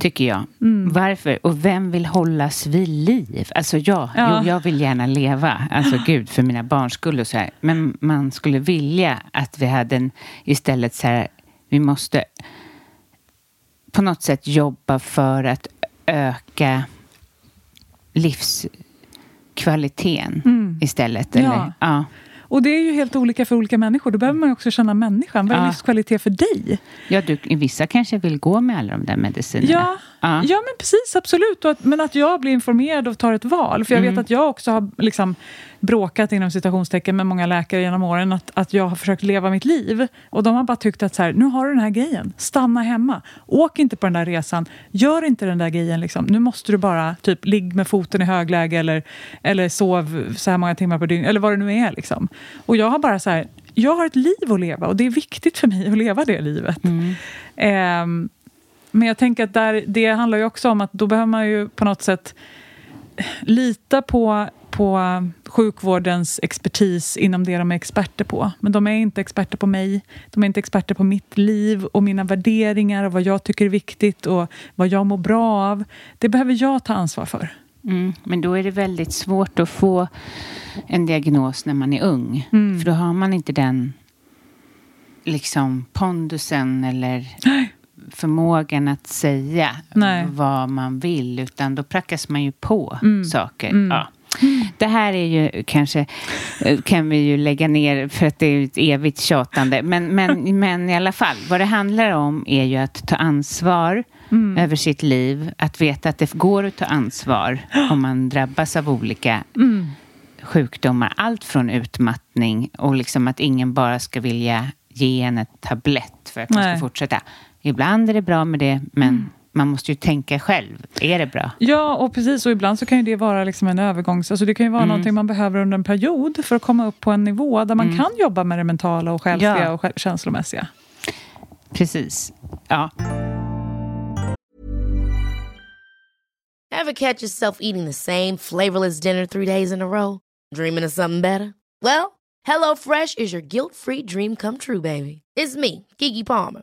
Speaker 1: tycker jag. Varför? Och vem vill hållas vid liv? Alltså ja,
Speaker 3: Ja.
Speaker 1: Jo, jag vill gärna leva. Alltså gud, för mina barns skull och så här. Men man skulle vilja att vi hade en, istället så här, vi måste på något sätt jobba för att öka livskvaliteten istället. Eller?
Speaker 3: Ja.
Speaker 1: Ja.
Speaker 3: Och det är ju helt olika för olika människor. Då behöver man också känna människan. Vad är
Speaker 1: Ja.
Speaker 3: livskvalitet för dig?
Speaker 1: Ja, du, vissa kanske vill gå med alla de där medicinerna.
Speaker 3: Ja,
Speaker 1: Ja.
Speaker 3: men precis, absolut. Att, men att jag blir informerad och tar ett val. För jag vet att jag också har liksom bråkat inom citationstecken med många läkare genom åren. Att, att jag har försökt leva mitt liv. Och de har bara tyckt att så här, nu har du den här grejen. Stanna hemma. Åk inte på den där resan. Gör inte den där grejen. Liksom. Nu måste du bara typ ligg med foten i högläge eller, eller sov så här många timmar på dygn. Eller vad det nu är. Liksom. Och jag har bara så här, jag har ett liv att leva och det är viktigt för mig att leva det livet. Ehm, men jag tänker att där, det handlar ju också om att då behöver man ju på något sätt lita på, på sjukvårdens expertis inom det de är experter på. Men de är inte experter på mig. De är inte experter på mitt liv och mina värderingar och vad jag tycker är viktigt och vad jag mår bra av. Det behöver jag ta ansvar för.
Speaker 1: Mm, men då är det väldigt svårt att få en diagnos när man är ung.
Speaker 3: Mm.
Speaker 1: För då har man inte den liksom pondusen eller förmågan att säga
Speaker 3: Nej.
Speaker 1: vad man vill. Utan då prackas man ju på
Speaker 3: Mm.
Speaker 1: saker. Ja. Det här är ju kanske, eh, kan vi ju lägga ner för att det är ett evigt tjatande. Men, men, men i alla fall, vad det handlar om är ju att ta ansvar
Speaker 3: Mm.
Speaker 1: över sitt liv. Att veta att det går att ta ansvar om man drabbas av olika
Speaker 3: Mm.
Speaker 1: sjukdomar. Allt från utmattning och liksom att ingen bara ska vilja ge en ett tablett för att man
Speaker 3: Nej.
Speaker 1: ska fortsätta. Ibland är det bra med det, men man måste ju tänka själv. Är det bra?
Speaker 3: Ja, och precis. Och ibland så kan ju det vara liksom en övergångs... Alltså det kan ju vara någonting man behöver under en period för att komma upp på en nivå där man kan jobba med det mentala och själsliga
Speaker 1: Ja.
Speaker 3: och själ- känslomässiga.
Speaker 1: Precis. Ja.
Speaker 5: Ever catch yourself eating the same flavorless dinner three days in a row? Dreaming of something better? Well, HelloFresh is your guilt-free dream come true, baby. It's me, Kiki Palmer.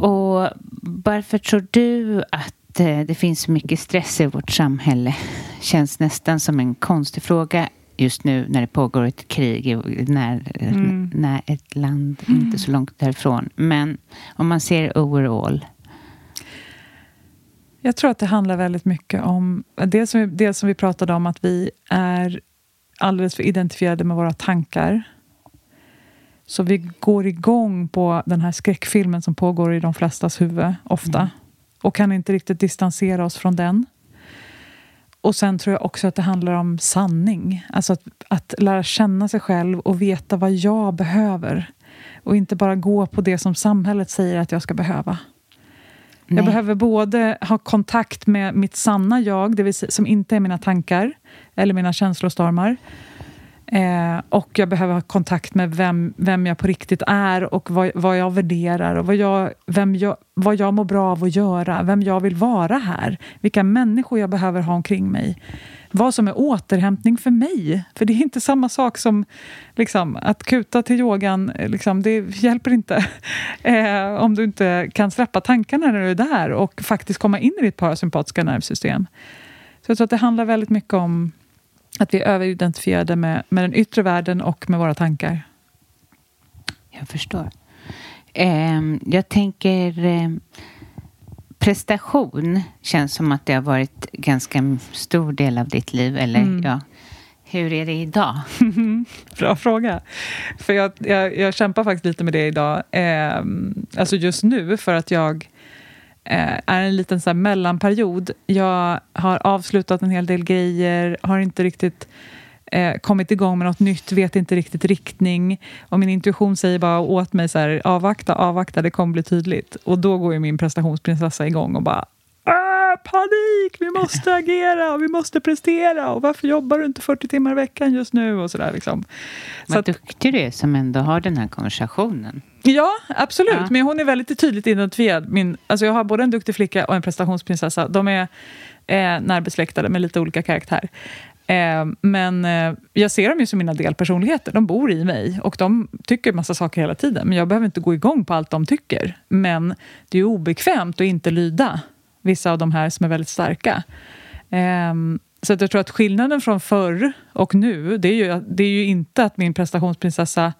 Speaker 1: Och varför tror du att eh, det finns så mycket stress i vårt samhälle? Känns nästan som en konstig fråga just nu när det pågår ett krig när, när ett land inte så långt därifrån. Men om man ser overall.
Speaker 3: Jag tror att det handlar väldigt mycket om det som, det som vi pratade om, att vi är alldeles för identifierade med våra tankar. Så vi går igång på den här skräckfilmen som pågår i de flestas huvud, ofta. Och kan inte riktigt distansera oss från den. Och sen tror jag också att det handlar om sanning. Alltså att, att lära känna sig själv och veta vad jag behöver. Och inte bara gå på det som samhället säger att jag ska behöva.
Speaker 1: Nej.
Speaker 3: Jag behöver både ha kontakt med mitt sanna jag, det vill säga, som inte är mina tankar eller mina känslostormar. Eh, och jag behöver ha kontakt med vem, vem jag på riktigt är och vad, vad jag värderar och vad jag, vem jag, vad jag mår bra av att göra, vem jag vill vara här, vilka människor jag behöver ha omkring mig. Vad som är återhämtning för mig. För det är inte samma sak som liksom, att kuta till yogan. Liksom, det hjälper inte eh, om du inte kan släppa tankarna när du är där och faktiskt komma in i ditt parasympatiska nervsystem. Så jag tror att det handlar väldigt mycket om att vi är överidentifierade med, med den yttre världen och med våra tankar.
Speaker 1: Jag förstår. Eh, jag tänker... Eh, prestation känns som att det har varit ganska stor del av ditt liv. Eller mm. ja, hur är det idag?
Speaker 3: Bra fråga. För jag, jag, jag, kämpar faktiskt lite med det idag. Eh, alltså just nu, för att jag Eh, är en liten så mellanperiod. Jag har avslutat en hel del grejer, har inte riktigt eh, kommit igång med något nytt, vet inte riktigt riktning. Och min intuition säger bara åt mig så här, avvakta, avvakta, det kommer bli tydligt. Och då går ju min prestationsprinsessa igång och bara panik, vi måste agera, vi måste prestera och varför jobbar du inte 40 timmar i veckan just nu? Och så där, liksom.
Speaker 1: Vad så duktig du är som ändå har den här konversationen.
Speaker 3: Ja, absolut. Ja. Men hon är väldigt tydligt identifierad. Min, alltså jag har både en duktig flicka och en prestationsprinsessa. De är eh, närbesläktade med lite olika karaktär. Eh, men eh, jag ser dem ju som mina delpersonligheter. De bor i mig och de tycker massa saker hela tiden. Men jag behöver inte gå igång på allt de tycker. Men det är obekvämt att inte lyda vissa av de här som är väldigt starka. Eh, så att jag tror att skillnaden från förr och nu, det är ju, det är ju inte att min prestationsprinsessa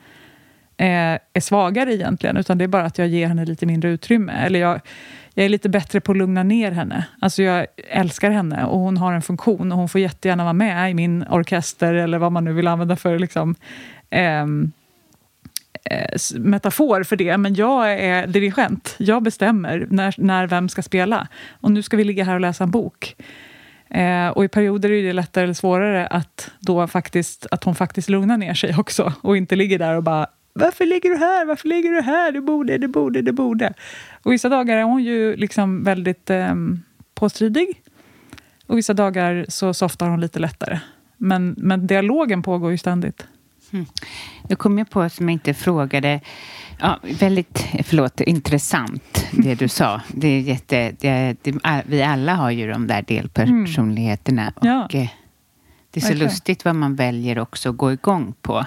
Speaker 3: eh, är svagare egentligen, utan det är bara att jag ger henne lite mindre utrymme. Eller jag, jag är lite bättre på att lugna ner henne. Alltså jag älskar henne och hon har en funktion och hon får jättegärna vara med i min orkester eller vad man nu vill använda för liksom, eh, Eh, metafor för det. Men jag är dirigent. Jag bestämmer när, när vem ska spela. Och nu ska vi ligga här och läsa en bok. Eh, och i perioder är det lättare eller svårare att, då faktiskt, att hon faktiskt lugnar ner sig också och inte ligger där och bara varför ligger du här? Varför ligger du här? Du borde, du borde, du borde. Och vissa dagar är hon ju liksom väldigt eh, påstridig. Och vissa dagar så softar hon lite lättare. Men, men dialogen pågår ju ständigt.
Speaker 1: Mm. Nu kom jag på, som jag inte frågade, ja, väldigt förlåt, intressant det du sa. Det är jätte, det, det, vi alla har ju de där delpersonligheterna. Mm.
Speaker 3: Ja.
Speaker 1: Och, eh, det är så Verkligen. lustigt vad man väljer också att gå igång på.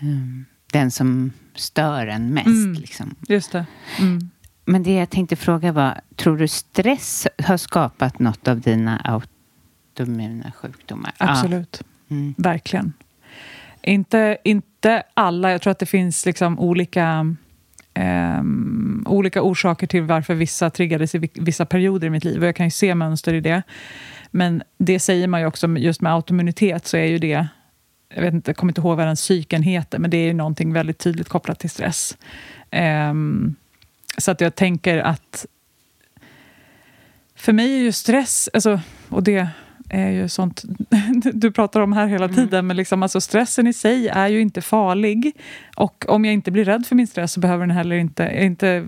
Speaker 1: Mm. den som stör en mest. Mm. Liksom.
Speaker 3: Just det. Mm.
Speaker 1: Men det jag tänkte fråga var, tror du stress har skapat något av dina autoimmuna sjukdomar?
Speaker 3: Absolut. Ja. Mm. Verkligen. Inte, inte alla. Jag tror att det finns liksom olika, um, olika orsaker till varför vissa triggades i vissa perioder i mitt liv. Och jag kan ju se mönster i det. Men det säger man ju också, just med autoimmunitet så är ju det jag vet inte, jag kommer inte ihåg vad den psyken heter, men det är ju någonting väldigt tydligt kopplat till stress. Um, så att jag tänker att för mig är ju stress, alltså, och det är ju sånt du pratar om här hela mm. tiden, men liksom, alltså, stressen i sig är ju inte farlig. Och om jag inte blir rädd för min stress så behöver den heller inte, inte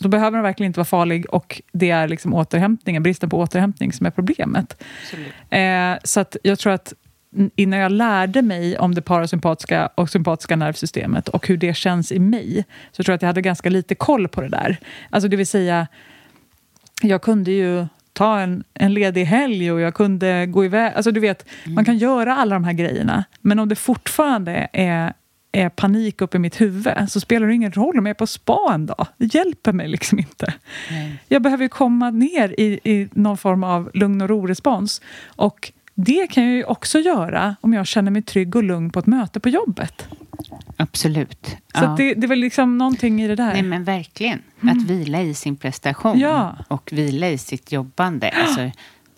Speaker 3: då behöver den verkligen inte vara farlig och det är liksom återhämtningen, bristen på återhämtning som är problemet. Eh, så att jag tror att innan jag lärde mig om det parasympatiska och sympatiska nervsystemet och hur det känns i mig, så tror jag att jag hade ganska lite koll på det där. Alltså det vill säga, jag kunde ju ta en, en ledig helg och jag kunde gå iväg. Alltså du vet, mm. man kan göra alla de här grejerna, men om det fortfarande är är panik uppe i mitt huvud så spelar det ingen roll om jag är på spa en dag. Det hjälper mig liksom inte. Nej. Jag behöver komma ner i, i någon form av lugn och ro-respons. Och det kan jag ju också göra om jag känner mig trygg och lugn på ett möte på jobbet.
Speaker 1: Absolut.
Speaker 3: Så ja. det, det är väl liksom någonting i det där.
Speaker 1: Nej, men verkligen. Mm. Att vila i sin prestation
Speaker 3: ja.
Speaker 1: och vila i sitt jobbande. Alltså,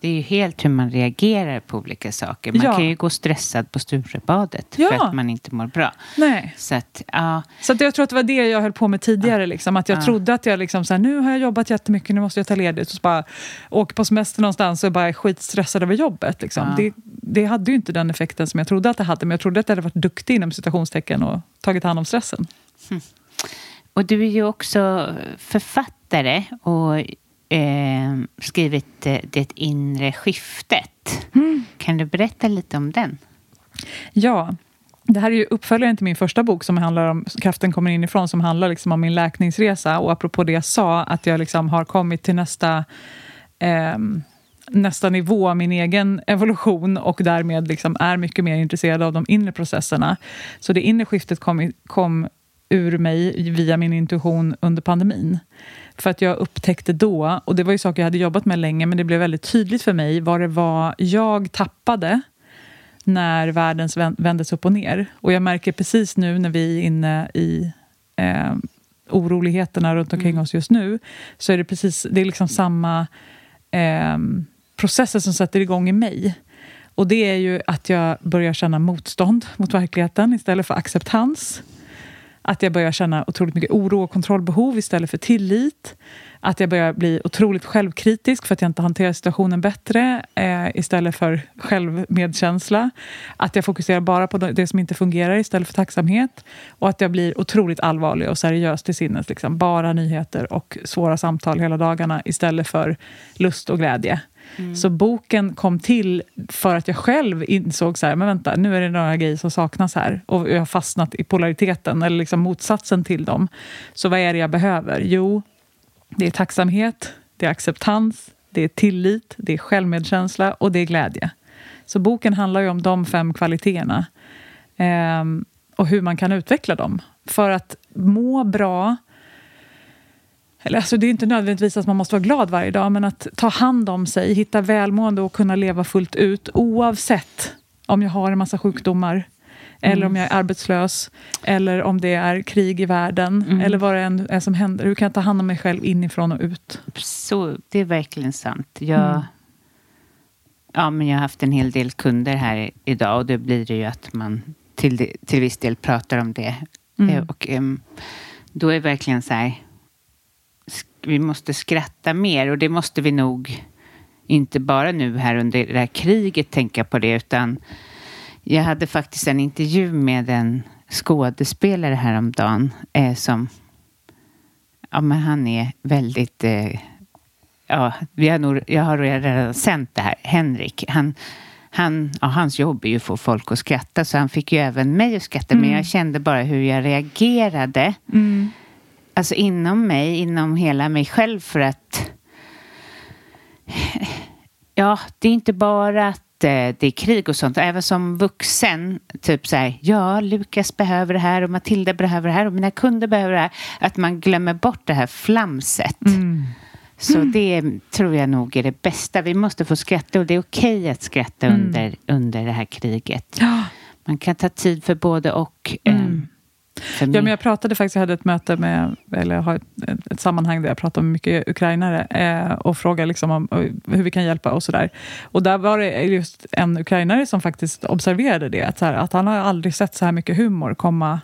Speaker 1: det är ju helt hur man reagerar på olika saker. Man ja. kan ju gå stressad på Sturebadet ja. för att man inte mår bra.
Speaker 3: Nej.
Speaker 1: Så, att, ja.
Speaker 3: så att jag tror att det var det jag höll på med tidigare. Liksom. Att jag trodde att jag liksom, så här, nu har jag jobbat jättemycket, nu måste jag ta ledigt. Och så bara åker på semester någonstans och bara är skitstressad över jobbet. Liksom. Det, det hade ju inte den effekten som jag trodde att det hade. Men jag trodde att jag hade varit duktig inom citationstecken och tagit hand om stressen.
Speaker 1: Mm. Och du är ju också författare och eh, skrivit eh, Det inre skiftet. Mm. Kan du berätta lite om den?
Speaker 3: Ja, det här är ju uppföljaren till min första bok som handlar om Kraften kommer inifrån, som handlar liksom om min läkningsresa. Och apropå det jag sa, att jag liksom har kommit till nästa, eh, nästa nivå av min egen evolution och därmed liksom är mycket mer intresserad av de inre processerna. Så det inre skiftet kom, kom ur mig via min intuition under pandemin. För att jag upptäckte då, och det var ju saker jag hade jobbat med länge, men det blev väldigt tydligt för mig vad det var jag tappade när världen vändes upp och ner. Och jag märker precis nu när vi är inne i eh, oroligheterna runt omkring mm. oss just nu, så är det precis det är liksom samma eh, processer som sätter igång i mig. Och det är ju att jag börjar känna motstånd mot verkligheten istället för acceptans. Att jag börjar känna otroligt mycket oro och kontrollbehov istället för tillit. Att jag börjar bli otroligt självkritisk för att jag inte hanterar situationen bättre eh, istället för självmedkänsla. Att jag fokuserar bara på det som inte fungerar istället för tacksamhet. Och att jag blir otroligt allvarlig och seriös till sinnes. Liksom. Bara nyheter och svåra samtal hela dagarna istället för lust och glädje. Mm. Så boken kom till för att jag själv insåg så här, men vänta, nu är det några grejer som saknas här. Och jag har fastnat i polariteten, eller liksom motsatsen till dem. Så vad är det jag behöver? Jo, det är tacksamhet, det är acceptans, det är tillit, det är självmedkänsla och det är glädje. Så boken handlar ju om de fem kvaliteterna. Eh, och hur man kan utveckla dem. För att må bra eller alltså det är inte nödvändigtvis att man måste vara glad varje dag, men att ta hand om sig, hitta välmående och kunna leva fullt ut oavsett om jag har en massa sjukdomar, mm. eller om jag är arbetslös, eller om det är krig i världen, mm. eller vad det än är som händer. Hur kan jag ta hand om mig själv inifrån och ut?
Speaker 1: Så, det är verkligen sant. Jag, mm. ja, men jag har haft en hel del kunder här idag och då blir det ju att man till, till viss del pratar om det. Mm. Eh, och, um, då är det verkligen så här vi måste skratta mer och det måste vi nog inte bara nu här under det här kriget tänka på det utan jag hade faktiskt en intervju med en skådespelare häromdagen eh, som ja, men han är väldigt eh, ja, vi har nog, jag har redan sänt det här. Henrik, han, han, ja, hans jobb är ju att få folk att skratta så han fick ju även mig att skratta mm. men jag kände bara hur jag reagerade. Mm alltså inom mig, inom hela mig själv för att ja, det är inte bara att eh, det är krig och sånt. Även som vuxen, typ så här, ja, Lukas behöver det här och Matilda behöver det här och mina kunder behöver det här. Att man glömmer bort det här flamset. Mm. Så mm. det tror jag nog är det bästa. Vi måste få skratta och det är okej att skratta mm. under, under det här kriget. Man kan ta tid för både och. Um,
Speaker 3: Ja, men jag pratade faktiskt, jag hade ett möte med, eller har ett, ett sammanhang där jag pratar med mycket ukrainare eh, och frågar liksom om hur vi kan hjälpa och sådär. Och där var det just en ukrainare som faktiskt observerade det, att, här, att han har aldrig sett så här mycket humor komma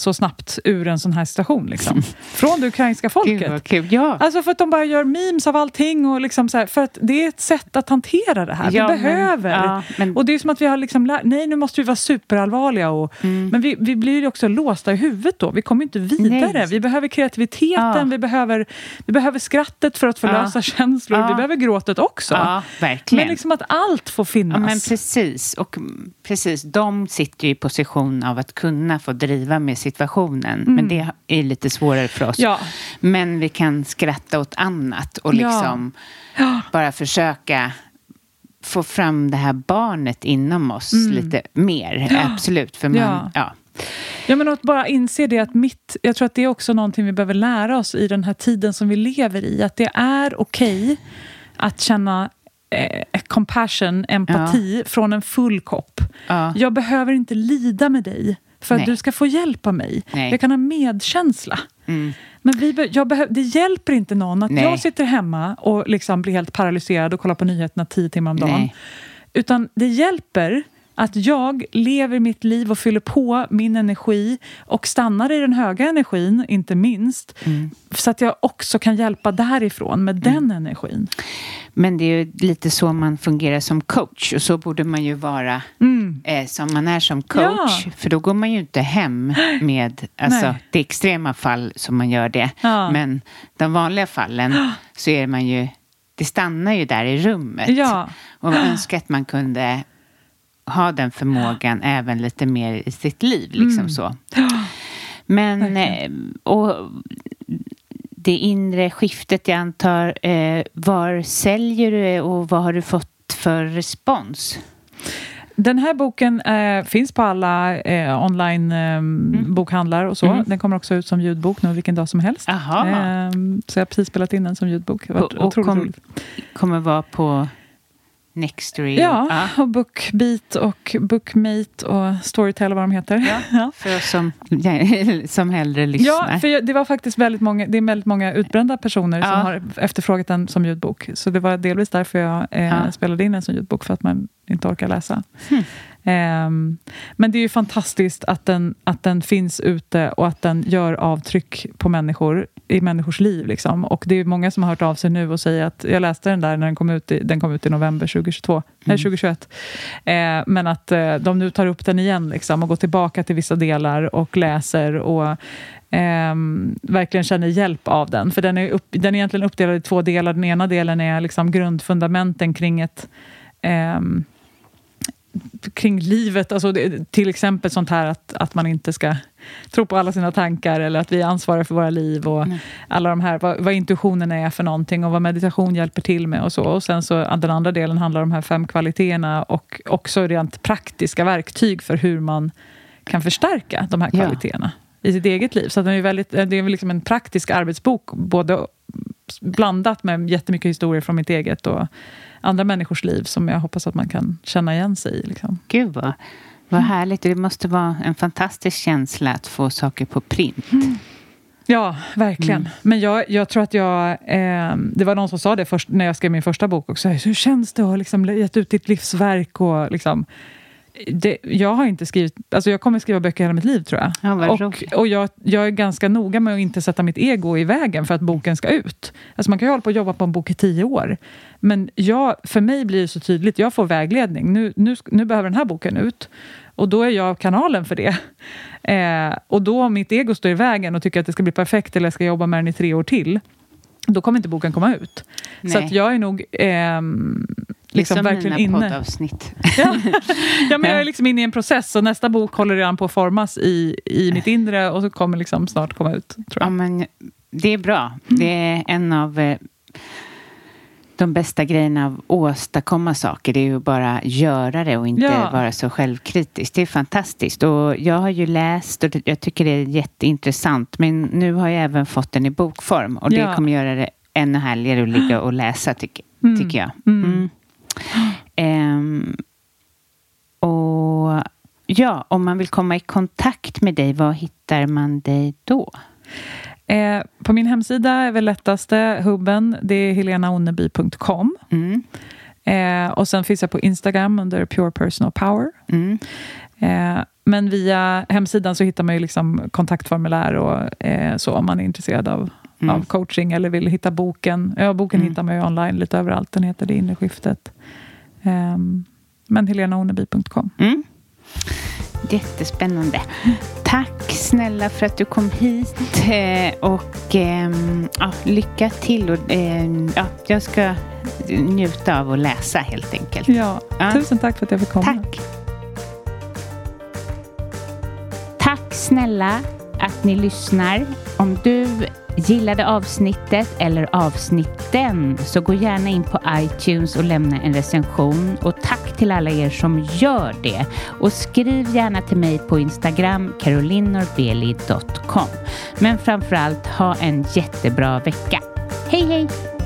Speaker 3: så snabbt ur en sån här situation. Liksom. Från det ukrainska folket. Gud.
Speaker 1: Ja.
Speaker 3: Alltså för att de bara gör memes av allting. Och liksom så här, för att det är ett sätt att hantera det här. Ja, vi behöver. Men, ja, men... Och det är som att vi har liksom lärt, nej nu måste vi vara superallvarliga. Och, mm. Men vi, vi blir också låsta i huvudet då. Vi kommer inte vidare. Nej. Vi behöver kreativiteten, vi, behöver, vi behöver skrattet för att förlösa känslor. Vi behöver gråtet också.
Speaker 1: Ja, verkligen.
Speaker 3: Men liksom att allt får finnas.
Speaker 1: Ja, men precis. Och precis, de sitter ju i position av att kunna få driva med sitt situationen. Mm. Men det är lite svårare för oss. Ja. Men vi kan skratta åt annat och liksom ja. bara försöka få fram det här barnet inom oss mm. lite mer. Ja. Absolut. För man, ja.
Speaker 3: Ja, men att bara inse det att mitt... Jag tror att det är också någonting vi behöver lära oss i den här tiden som vi lever i. Att det är okej okay att känna eh, compassion, empati, ja. från en full kopp. Ja. Jag behöver inte lida med dig för att du ska få hjälp av mig. Nej. Jag kan ha medkänsla. Mm. Men vi jag det hjälper inte någon att Nej. jag sitter hemma och liksom blir helt paralyserad och kollar på nyheterna tio timmar om dagen. Nej. Utan det hjälper att jag lever mitt liv och fyller på min energi och stannar i den höga energin, inte minst. Mm. Så att jag också kan hjälpa därifrån med mm. den energin.
Speaker 1: Men det är ju lite så man fungerar som coach och så borde man ju vara mm. eh, som man är som coach. Ja. För då går man ju inte hem med alltså, det extrema fall som man gör det. Ja. Men de vanliga fallen så är man ju det stannar ju där i rummet. Ja. Och man önskar att man kunde ha den förmågan även lite mer i sitt liv. Liksom
Speaker 3: Mm.
Speaker 1: så. Men, eh, och det inre skiftet, jag antar, eh, var säljer du och vad har du fått för respons?
Speaker 3: Den här boken eh, finns på alla eh, online eh, bokhandlar och så.
Speaker 1: Mm.
Speaker 3: Den kommer också ut som ljudbok nu vilken dag som helst. Eh, så jag har precis spelat in den som ljudbok. Det varit
Speaker 1: Och, och kom,
Speaker 3: roligt.
Speaker 1: kommer vara på Nextory?
Speaker 3: Ja,
Speaker 1: Ah.
Speaker 3: och Bookbeat och Bookmate och Storytel och vad de heter. Ja.
Speaker 1: För oss som, som hellre lyssnar.
Speaker 3: Ja, för det var faktiskt väldigt många, det är väldigt många utbrända personer som
Speaker 1: Ja.
Speaker 3: har efterfrågat den som ljudbok. Så det var delvis därför jag eh,
Speaker 1: Ja.
Speaker 3: spelade in den som ljudbok, för att man inte orkar läsa.
Speaker 1: Hmm.
Speaker 3: Ehm, men det är ju fantastiskt att den, att den finns ute och att den gör avtryck på människor, i människors liv. Liksom. Och det är många som har hört av sig nu och säger att jag läste den där när den kom ut i, den kom ut i november 2022, nej, 2021. Eh, men att eh, de nu tar upp den igen liksom, och går tillbaka till vissa delar och läser och ehm, verkligen känner hjälp av den. För den är, upp, den är egentligen uppdelad i två delar. Den ena delen är liksom grundfundamenten kring ett ehm, kring livet. Alltså det, till exempel sånt här att, att man inte ska tro på alla sina tankar eller att vi är ansvariga för våra liv och alla de här, vad, vad intuitionen är för någonting och vad meditation hjälper till med och så. Och sen så den andra delen handlar om de här fem kvaliteterna och också rent praktiska verktyg för hur man kan förstärka de här
Speaker 1: Ja.
Speaker 3: kvaliteterna i sitt eget liv. Så den är väldigt, det är liksom en praktisk arbetsbok, både blandat med jättemycket historier från mitt eget och andra människors liv som jag hoppas att man kan känna igen sig i. Liksom.
Speaker 1: Gud vad, vad härligt. Det måste vara en fantastisk känsla att få saker på print.
Speaker 3: Ja, verkligen. Men jag, jag tror att jag... Eh, det var någon som sa det först, när jag skrev min första bok också. Hur känns det att ha liksom gett ut ditt livsverk? Och liksom, det, jag har inte skrivit... Alltså jag kommer skriva böcker hela mitt liv, tror jag.
Speaker 1: Ja,
Speaker 3: och
Speaker 1: roligt.
Speaker 3: och jag, jag är ganska noga med att inte sätta mitt ego i vägen för att boken ska ut. Alltså man kan ju hålla på och jobba på en bok i tio år. Men jag, för mig blir det så tydligt, jag får vägledning. Nu, nu, nu behöver den här boken ut. Och då är jag kanalen för det. Eh, och då om mitt ego står i vägen och tycker att det ska bli perfekt eller jag ska jobba med den i tre år till, då kommer inte boken komma ut. Så
Speaker 1: Nej.
Speaker 3: att jag är nog ehm, liksom
Speaker 1: som
Speaker 3: verkligen
Speaker 1: mina
Speaker 3: inne.
Speaker 1: poddavsnitt.
Speaker 3: Ja. ja, men jag är liksom inne i en process och nästa bok håller redan på att formas i, i mitt inre och så kommer liksom snart komma ut. Tror
Speaker 1: Ja,
Speaker 3: jag.
Speaker 1: men det är bra. Det är en av eh, de bästa grejerna av att åstadkomma saker. Det är ju bara göra det och inte
Speaker 3: Ja.
Speaker 1: vara så självkritisk. Det är fantastiskt. Och jag har ju läst och det- jag tycker det är jätteintressant. Men nu har jag även fått den i bokform. Och det
Speaker 3: Ja.
Speaker 1: kommer göra det ännu härligare att ligga och läsa, tycker,
Speaker 3: Mm.
Speaker 1: tycker jag. Mm. Ehm, och ja, om man vill komma i kontakt med dig, var hittar man dig då?
Speaker 3: Eh, på min hemsida är väl lättaste hubben, det är helenaonneby.com.
Speaker 1: Mm.
Speaker 3: Eh, och sen finns jag på Instagram under Pure Personal Power.
Speaker 1: Mm.
Speaker 3: Eh, men via hemsidan så hittar man ju liksom kontaktformulär och eh, så om man är intresserad av,
Speaker 1: Mm.
Speaker 3: av coaching eller vill hitta boken. Ja, boken
Speaker 1: Mm.
Speaker 3: hittar man ju online lite överallt. Den heter Det inre skiftet. Ehm, men helenaonneby.com.
Speaker 1: Mm. Jättespännande. Tack snälla för att du kom hit. Eh, och ehm, ja, lycka till. Och, ehm, ja, jag ska njuta av att läsa helt enkelt.
Speaker 3: Ja,
Speaker 1: Ja.
Speaker 3: tusen tack för att jag fick komma.
Speaker 1: Tack. Tack snälla att ni lyssnar. Om du gillade avsnittet eller avsnitten så gå gärna in på iTunes och lämna en recension. Och tack till alla er som gör det. Och skriv gärna till mig på Instagram carolinorbeli.com. Men framförallt ha en jättebra vecka. Hej hej!